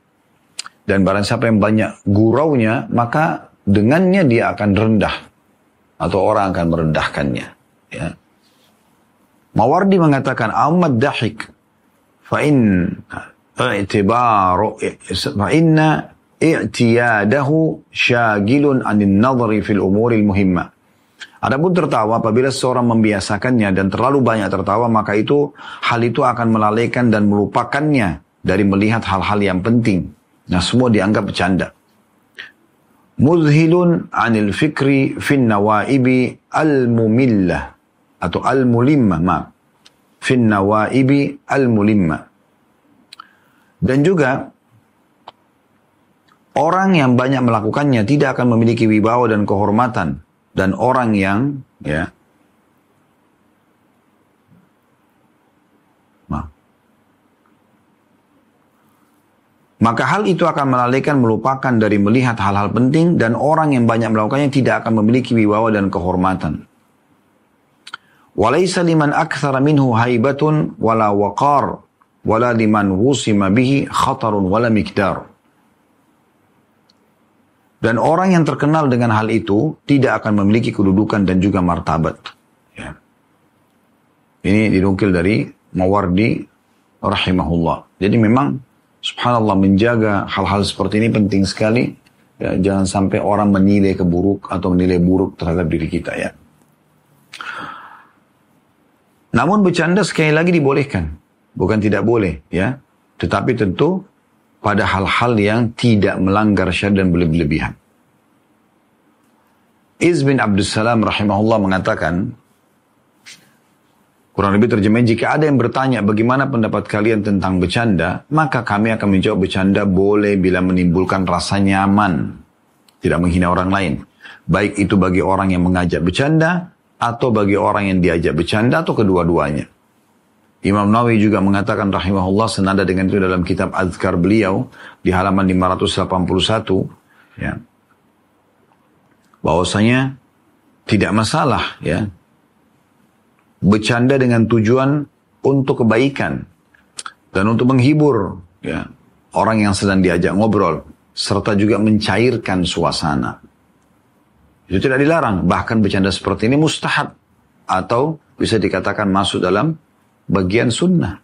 Dan barang siapa yang banyak guraunya, maka dengannya dia akan rendah. Atau orang akan merendahkannya. Ya. Mawardi mengatakan, Ahmad dahik, fa'in i'tibaru, fa'inna i'tiyadahu syagilun anin nadhari fil umuril muhimmah. Adapun tertawa apabila seorang membiasakannya dan terlalu banyak tertawa maka itu hal itu akan melalaikan dan melupakannya dari melihat hal-hal yang penting. Nah semua dianggap bercanda. Muzhilun anil fikri fin nawaibi al-mumillah atau al-mulimma ma fin nawaibi al-mulimma. Dan juga orang yang banyak melakukannya tidak akan memiliki wibawa dan kehormatan dan orang yang ya Maka hal itu akan melalaikan melupakan dari melihat hal-hal penting dan orang yang banyak melakukannya tidak akan memiliki wibawa dan kehormatan. Walaysa liman akthara minhu haibatun wala waqar wala liman wusima bihi khatarun wala mikdar. Dan orang yang terkenal dengan hal itu tidak akan memiliki kedudukan dan juga martabat. Ya. Ini dinukil dari Mawardi rahimahullah. Jadi memang subhanallah menjaga hal-hal seperti ini penting sekali. Ya, jangan sampai orang menilai keburuk atau menilai buruk terhadap diri kita ya. Namun bercanda sekali lagi dibolehkan. Bukan tidak boleh ya. Tetapi tentu pada hal-hal yang tidak melanggar syariat dan berlebihan. Iz bin Abdussalam rahimahullah mengatakan, kurang lebih terjemahin, jika ada yang bertanya bagaimana pendapat kalian tentang bercanda, maka kami akan menjawab bercanda boleh bila menimbulkan rasa nyaman, tidak menghina orang lain. Baik itu bagi orang yang mengajak bercanda, atau bagi orang yang diajak bercanda, atau kedua-duanya. Imam Nawawi juga mengatakan rahimahullah senada dengan itu dalam kitab Azkar beliau di halaman 581 ya. Bahwasanya tidak masalah ya. Bercanda dengan tujuan untuk kebaikan dan untuk menghibur ya orang yang sedang diajak ngobrol serta juga mencairkan suasana. Itu tidak dilarang, bahkan bercanda seperti ini mustahab atau bisa dikatakan masuk dalam bagian sunnah.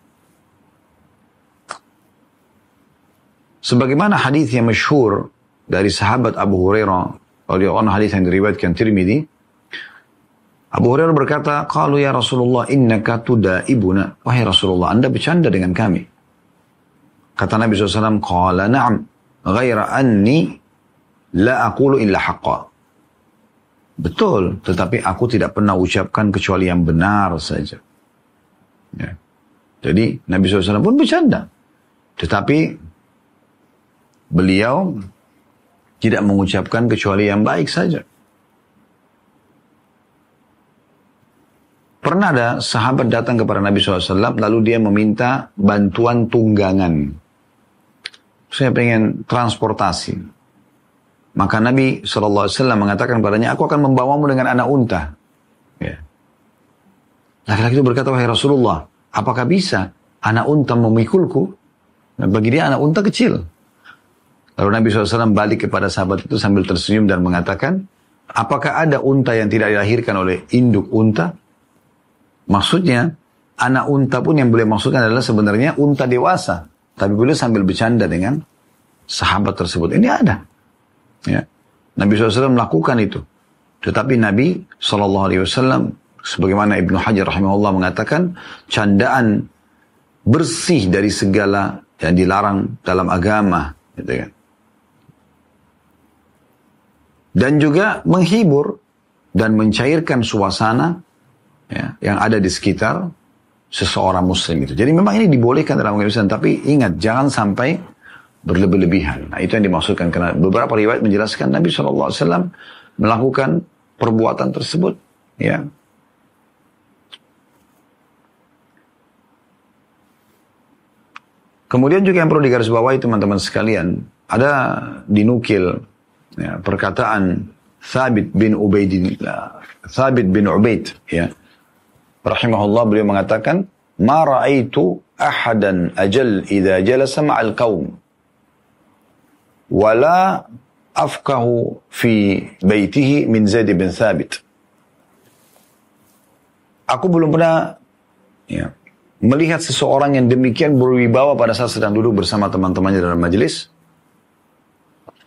Sebagaimana hadis yang masyhur dari sahabat Abu Hurairah radhiyallahu anhu hadis yang diriwayatkan Tirmidzi Abu Hurairah berkata, "Qalu ya Rasulullah innaka tudaibuna." Wahai Rasulullah, Anda bercanda dengan kami. Kata Nabi SAW, "Qala na'am, ghaira anni la aqulu illa haqqa." Betul, tetapi aku tidak pernah ucapkan kecuali yang benar saja. Ya. Jadi Nabi SAW pun bercanda. Tetapi beliau tidak mengucapkan kecuali yang baik saja. Pernah ada sahabat datang kepada Nabi SAW lalu dia meminta bantuan tunggangan. Saya pengen transportasi. Maka Nabi SAW mengatakan padanya, aku akan membawamu dengan anak unta. Ya. Laki-laki itu berkata, wahai Rasulullah, apakah bisa anak unta memikulku? Nah, bagi dia anak unta kecil. Lalu Nabi SAW balik kepada sahabat itu sambil tersenyum dan mengatakan, apakah ada unta yang tidak dilahirkan oleh induk unta? Maksudnya, anak unta pun yang boleh maksudkan adalah sebenarnya unta dewasa. Tapi boleh sambil bercanda dengan sahabat tersebut. Ini ada. Ya. Nabi SAW melakukan itu. Tetapi Nabi SAW sebagaimana Ibnu Hajar rahimahullah mengatakan candaan bersih dari segala yang dilarang dalam agama gitu kan. Dan juga menghibur dan mencairkan suasana ya, yang ada di sekitar seseorang muslim itu. Jadi memang ini dibolehkan dalam agama Islam, tapi ingat jangan sampai berlebih-lebihan. Nah itu yang dimaksudkan karena beberapa riwayat menjelaskan Nabi SAW melakukan perbuatan tersebut ya Kemudian juga yang perlu digarisbawahi teman-teman sekalian, ada dinukil ya, perkataan Thabit bin Ubaidillah, Thabit bin Ubaid, ya. Rahimahullah beliau mengatakan, "Ma ra'aitu ahadan ajal idza jalasa ma'al qaum wala afkahu fi baitihi min Zaid bin Thabit." Aku belum pernah ya, melihat seseorang yang demikian berwibawa pada saat sedang duduk bersama teman-temannya dalam majelis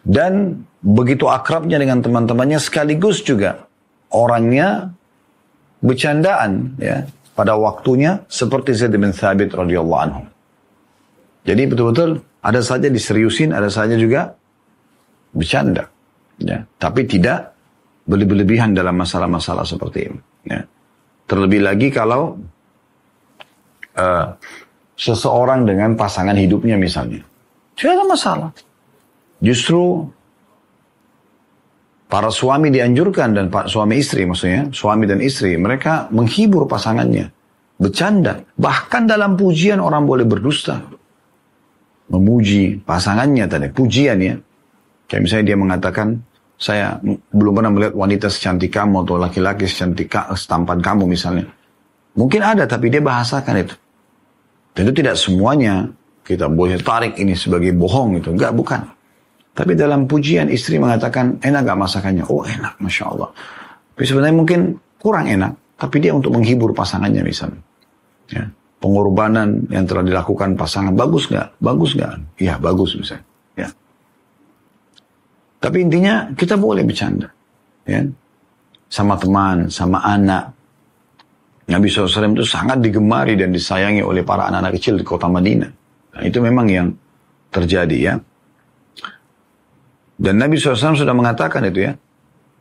dan begitu akrabnya dengan teman-temannya sekaligus juga orangnya bercandaan ya pada waktunya seperti Zaid bin Thabit radhiyallahu anhu. Jadi betul-betul ada saja diseriusin, ada saja juga bercanda. Ya, tapi tidak berlebihan dalam masalah-masalah seperti ini. Ya. Terlebih lagi kalau uh, seseorang dengan pasangan hidupnya misalnya. Tidak ada masalah. Justru para suami dianjurkan dan pak suami istri maksudnya suami dan istri mereka menghibur pasangannya bercanda bahkan dalam pujian orang boleh berdusta memuji pasangannya tadi pujian ya kayak misalnya dia mengatakan saya belum pernah melihat wanita secantik kamu atau laki-laki secantik setampan kamu misalnya Mungkin ada tapi dia bahasakan itu. Tentu tidak semuanya kita boleh tarik ini sebagai bohong itu. Enggak, bukan. Tapi dalam pujian istri mengatakan enak gak masakannya? Oh enak, Masya Allah. Tapi sebenarnya mungkin kurang enak. Tapi dia untuk menghibur pasangannya misalnya. Ya. Pengorbanan yang telah dilakukan pasangan bagus nggak? Bagus nggak? Iya bagus misalnya. Ya. Tapi intinya kita boleh bercanda. Ya. Sama teman, sama anak. Nabi SAW itu sangat digemari dan disayangi oleh para anak-anak kecil di kota Madinah. Nah, itu memang yang terjadi ya. Dan Nabi SAW sudah mengatakan itu ya.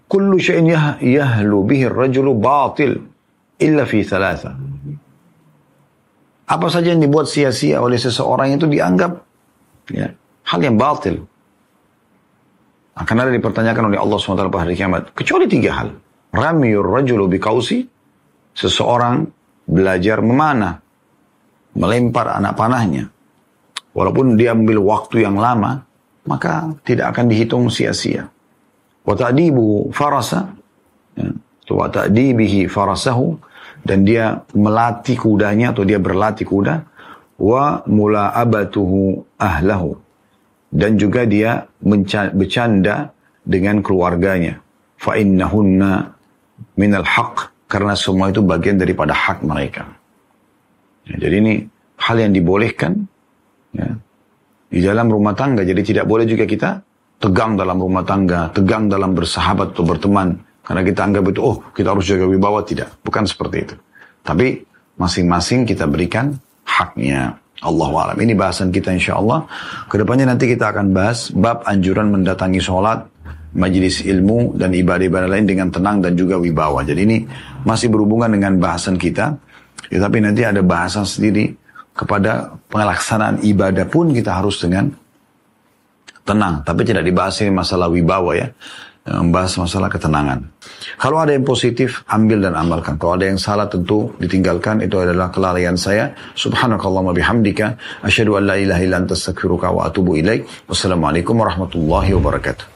Kullu syai'in yah, yahlu bihi rajulu batil illa fi thalatha. Apa saja yang dibuat sia-sia oleh seseorang itu dianggap ya, hal yang batil. Akan ada dipertanyakan oleh Allah SWT pada hari kiamat. Kecuali tiga hal. Ramiyur rajulu bikausi. Seseorang belajar memanah. Melempar anak panahnya. Walaupun dia ambil waktu yang lama. Maka tidak akan dihitung sia-sia. Wa ta'dibu farasa. Ya. Wa ta'dibihi farasahu. Dan dia melatih kudanya atau dia berlatih kuda. Wa mula'abatuhu ahlahu dan juga dia bercanda dengan keluarganya. Fa innahunna minal haq karena semua itu bagian daripada hak mereka. Ya, jadi ini hal yang dibolehkan ya, di dalam rumah tangga. Jadi tidak boleh juga kita tegang dalam rumah tangga, tegang dalam bersahabat atau berteman. Karena kita anggap itu, oh kita harus jaga wibawa. Tidak, bukan seperti itu. Tapi masing-masing kita berikan haknya. Allah alam. Ini bahasan kita insya Allah. Ke depannya nanti kita akan bahas bab anjuran mendatangi sholat, majelis ilmu dan ibadah-ibadah lain dengan tenang dan juga wibawa. Jadi ini masih berhubungan dengan bahasan kita. Ya, tapi nanti ada bahasan sendiri kepada pelaksanaan ibadah pun kita harus dengan tenang. Tapi tidak dibahas ini masalah wibawa ya membahas masalah ketenangan. Kalau ada yang positif, ambil dan amalkan. Kalau ada yang salah, tentu ditinggalkan. Itu adalah kelalaian saya. Subhanakallahumma bihamdika. Asyadu an la ilaha illa anta wa atubu ilaik. Wassalamualaikum warahmatullahi wabarakatuh.